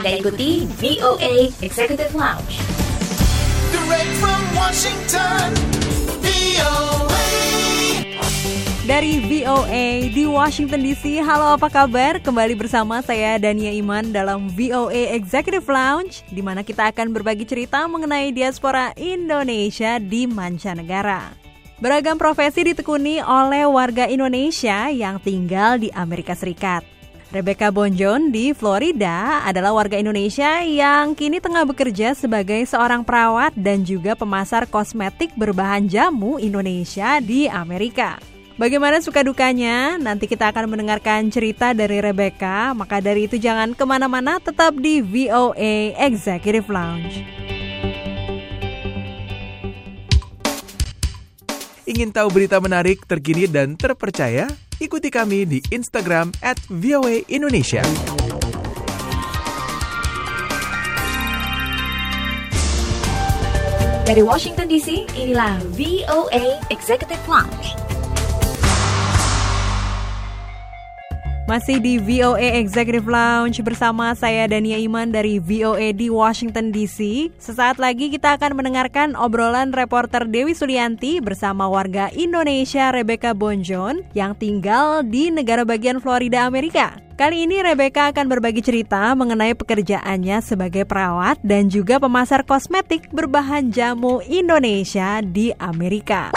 Anda ikuti VOA Executive Lounge. Direct from Washington, VOA. Dari VOA di Washington DC, halo apa kabar? Kembali bersama saya Dania Iman dalam VOA Executive Lounge di mana kita akan berbagi cerita mengenai diaspora Indonesia di mancanegara. Beragam profesi ditekuni oleh warga Indonesia yang tinggal di Amerika Serikat. Rebecca Bonjon di Florida adalah warga Indonesia yang kini tengah bekerja sebagai seorang perawat dan juga pemasar kosmetik berbahan jamu Indonesia di Amerika. Bagaimana suka dukanya? Nanti kita akan mendengarkan cerita dari Rebecca. Maka dari itu jangan ke mana-mana, tetap di VOA Executive Lounge. Ingin tahu berita menarik, terkini, dan terpercaya? Ikuti kami di Instagram at VOA Indonesia. Dari Washington DC, inilah VOA Executive Lounge. Masih di VOA Executive Lounge bersama saya Dania Iman dari VOA di Washington DC. Sesaat lagi kita akan mendengarkan obrolan reporter Dewi Sulianti bersama warga Indonesia Rebecca Bonjon yang tinggal di negara bagian Florida, Amerika. Kali ini Rebecca akan berbagi cerita mengenai pekerjaannya sebagai perawat dan juga pemasar kosmetik berbahan jamu Indonesia di Amerika.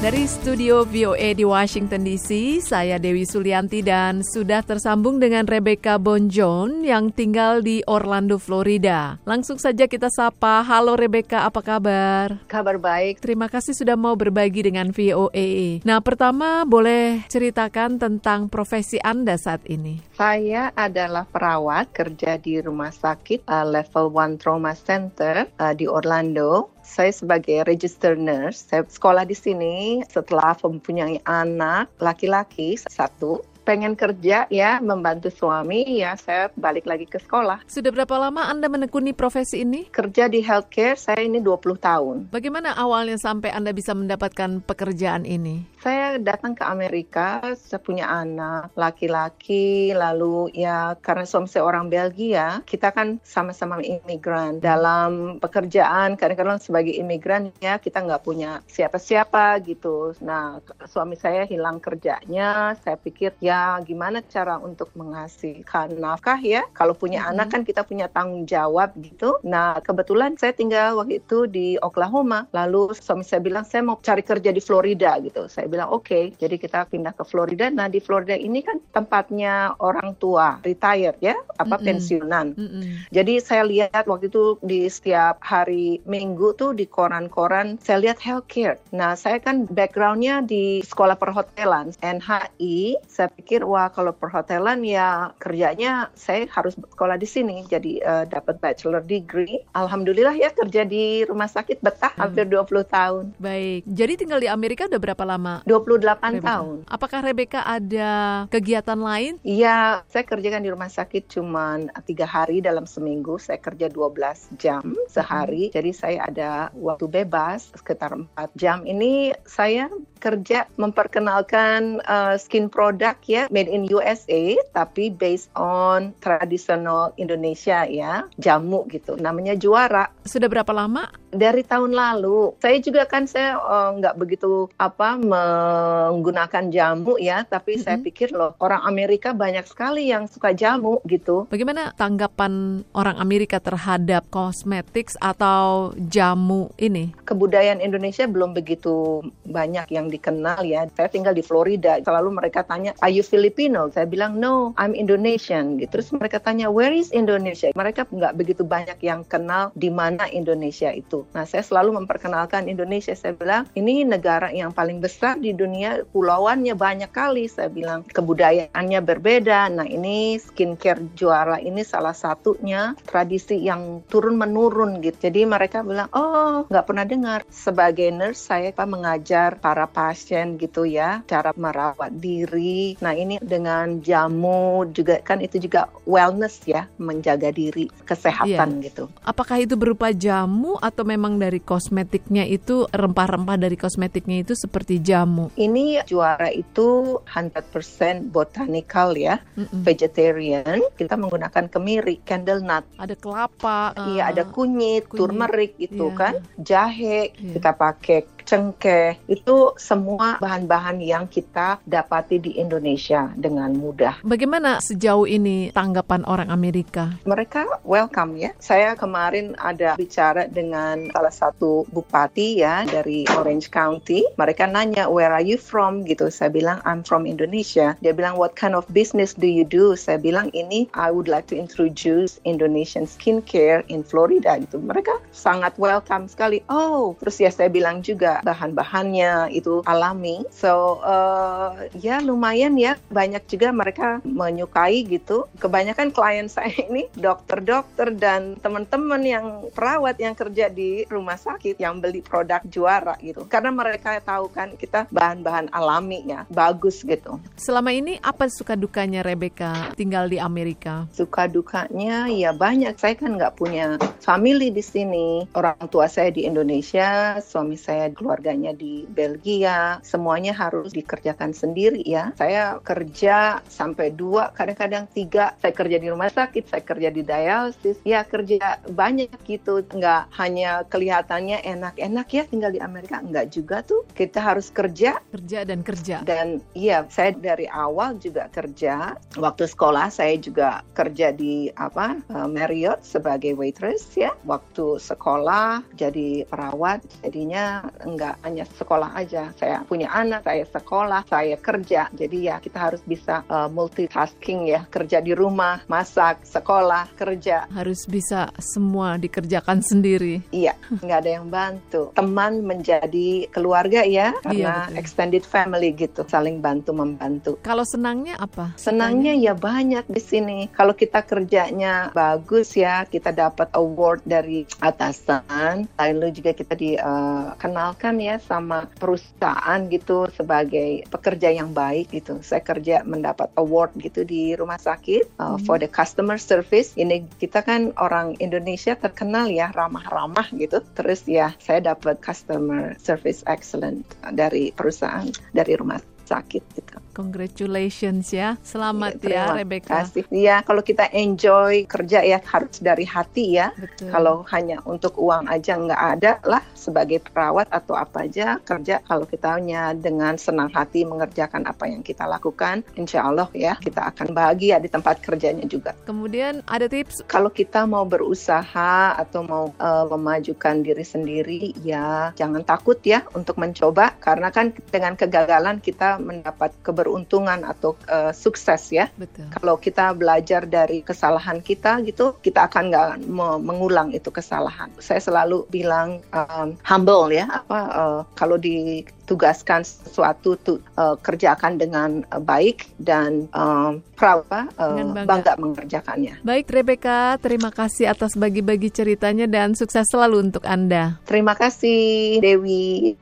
Dari studio VOA di Washington DC, saya Dewi Sulianti dan sudah tersambung dengan Rebecca Bonjon yang tinggal di Orlando, Florida. Langsung saja kita sapa. Halo Rebecca, apa kabar? Kabar baik. Terima kasih sudah mau berbagi dengan VOA. Nah, pertama boleh ceritakan tentang profesi Anda saat ini. Saya adalah perawat kerja di rumah sakit uh, level 1 trauma center uh, di Orlando. Saya sebagai register nurse, saya sekolah di sini setelah mempunyai anak laki-laki satu. Pengen kerja ya, membantu suami ya, saya balik lagi ke sekolah. Sudah berapa lama Anda menekuni profesi ini? Kerja di healthcare saya ini 20 tahun. Bagaimana awalnya sampai Anda bisa mendapatkan pekerjaan ini? Saya datang ke Amerika, saya punya anak laki-laki, lalu ya karena suami saya orang Belgia, kita kan sama-sama imigran. Dalam pekerjaan, kadang-kadang sebagai imigran ya kita nggak punya siapa-siapa gitu. Nah, suami saya hilang kerjanya, saya pikir ya gimana cara untuk menghasilkan nafkah ya. Kalau punya Mhm. anak kan kita punya tanggung jawab gitu. Nah, kebetulan saya tinggal waktu itu di Oklahoma. Lalu suami saya bilang saya mau cari kerja di Florida gitu. Saya bilang oke. Jadi kita pindah ke Florida. Nah, di Florida ini kan tempatnya orang tua, retired ya, apa Mm-mm. pensiunan. Mm-mm. Jadi saya lihat waktu itu di setiap hari Minggu tuh di koran-koran saya lihat healthcare. Nah saya kan backgroundnya di sekolah perhotelan NHI. Saya pikir wah kalau perhotelan ya kerjanya saya harus sekolah di sini. Jadi eh, dapat bachelor degree. Alhamdulillah ya kerja di rumah sakit betah Hmm. hampir 20 tahun. Baik, jadi tinggal di Amerika udah berapa lama? 28 Rebecca? tahun. Apakah Rebecca ada kegiatan lain? Iya, saya kerjakan di rumah sakit cuman tiga hari dalam seminggu. Saya kerja 12 jam sehari. Jadi saya ada waktu bebas sekitar 4 jam. Ini saya kerja memperkenalkan uh, skin product ya, made in USA, tapi based on tradisional Indonesia ya, jamu gitu. Namanya juara Sudah berapa lama? dari tahun lalu. Saya juga kan saya eh, nggak begitu apa menggunakan jamu ya, tapi saya Mhm. pikir loh orang Amerika banyak sekali yang suka jamu gitu. Bagaimana tanggapan orang Amerika terhadap cosmetics atau jamu ini? Kebudayaan Indonesia belum begitu banyak yang dikenal ya. Saya tinggal di Florida, selalu mereka tanya, "Are you Filipino?" Saya bilang, "No, I'm Indonesian." Gitu. Terus mereka tanya, "Where is Indonesia?" Mereka nggak begitu banyak yang kenal di mana Indonesia itu. Nah, saya selalu memperkenalkan Indonesia. Saya bilang, ini negara yang paling besar di dunia, pulauannya banyak kali. Saya bilang, kebudayaannya berbeda. Nah, ini skincare juara ini salah satunya tradisi yang turun-menurun gitu. Jadi mereka bilang, oh, nggak pernah dengar. Sebagai nurse, saya apa, mengajar para pasien gitu ya, cara merawat diri. Nah, ini dengan jamu juga kan itu juga wellness ya, menjaga diri, kesehatan gitu. Apakah itu berupa jamu atau memang dari kosmetiknya itu rempah-rempah dari kosmetiknya itu seperti jamu? Ini juara itu 100% botanical ya, Mm-mm. vegetarian. Kita menggunakan kemiri, candle nut. Ada kelapa. Iya, ada eh, kunyit, kunyit, turmeric itu iya. kan, jahe, Iya. kita pakai cengkeh. Itu semua bahan-bahan yang kita dapati di Indonesia dengan mudah. Bagaimana sejauh ini tanggapan orang Amerika? Mereka welcome ya. Saya kemarin ada bicara dengan salah satu bupati ya dari Orange County. Mereka nanya where are you from gitu. Saya bilang I'm from Indonesia. Dia bilang what kind of business do you do? Saya bilang ini I would like to introduce Indonesian skincare in Florida gitu. Mereka sangat welcome sekali. Oh, terus ya saya bilang juga bahan-bahannya itu alami. So uh, ya lumayan ya banyak juga mereka menyukai gitu. Kebanyakan klien saya ini dokter-dokter dan teman-teman yang perawat yang kerja di rumah sakit yang beli produk juara gitu. Karena mereka tahu kan kita bahan-bahan alami ya, bagus gitu. Selama ini apa suka dukanya Rebecca tinggal di Amerika? Suka dukanya ya banyak. Saya kan nggak punya family di sini. Orang tua saya di Indonesia, suami saya keluarganya di Belgia. Semuanya harus dikerjakan sendiri ya. Saya kerja sampai dua, kadang-kadang tiga. Saya kerja di rumah sakit, saya kerja di dialisis. Ya kerja banyak gitu. Nggak hanya kelihatannya enak-enak ya tinggal di Amerika. Nggak juga tuh. Kita harus kerja Kerja dan kerja. dan iya saya dari awal juga kerja waktu sekolah saya juga kerja di apa eh, Marriott sebagai waitress ya waktu sekolah jadi perawat jadinya enggak hanya sekolah aja saya punya anak saya sekolah saya kerja jadi ya kita harus bisa eh, multitasking ya kerja di rumah masak sekolah kerja Harus bisa semua dikerjakan sendiri. Iya, nggak ada yang bantu. Teman menjadi keluarga ya, karena betul. extended family gitu, saling bantu membantu. Kalau senangnya apa? Senangnya ya banyak di sini. Kalau kita kerjanya bagus ya, kita dapat award dari atasan. Lalu juga kita dikenalkan ya sama perusahaan gitu sebagai pekerja yang baik gitu. Saya kerja mendapat award gitu di rumah sakit uh, for the customer service. Ini kita kan orang Indonesia terkenal ya ramah-ramah gitu. Terus ya saya dapat customer service excellent dari perusahaan dari rumah sakit gitu. Congratulations ya. Selamat ya Terima Rebecca. kasih. Iya, kalau kita enjoy kerja ya harus dari hati ya. Betul. Kalau hanya untuk uang aja nggak ada lah sebagai perawat atau apa aja kerja kalau kita hanya dengan senang hati mengerjakan apa yang kita lakukan, insya Allah ya kita akan bahagia di tempat kerjanya juga. Kemudian ada tips Kalau kita mau berusaha atau mau eh, memajukan diri sendiri, ya jangan takut ya untuk mencoba karena kan dengan kegagalan kita mendapat keberuntungan atau eh, sukses ya. betul. Kalau kita belajar dari kesalahan kita gitu, kita akan nggak me- mengulang itu kesalahan. Saya selalu bilang um, humble ya, apa uh, kalau ditugaskan sesuatu tuh uh, kerjakan dengan uh, baik dan um, proud uh, bangga. bangga mengerjakannya. Baik Rebecca, terima kasih atas bagi-bagi ceritanya dan sukses selalu untuk Anda. Terima kasih Dewi.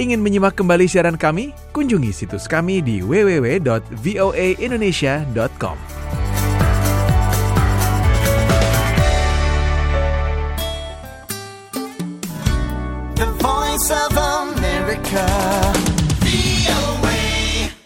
Ingin menyimak kembali siaran kami? Kunjungi situs kami di www.voaindonesia.com. The voice of America.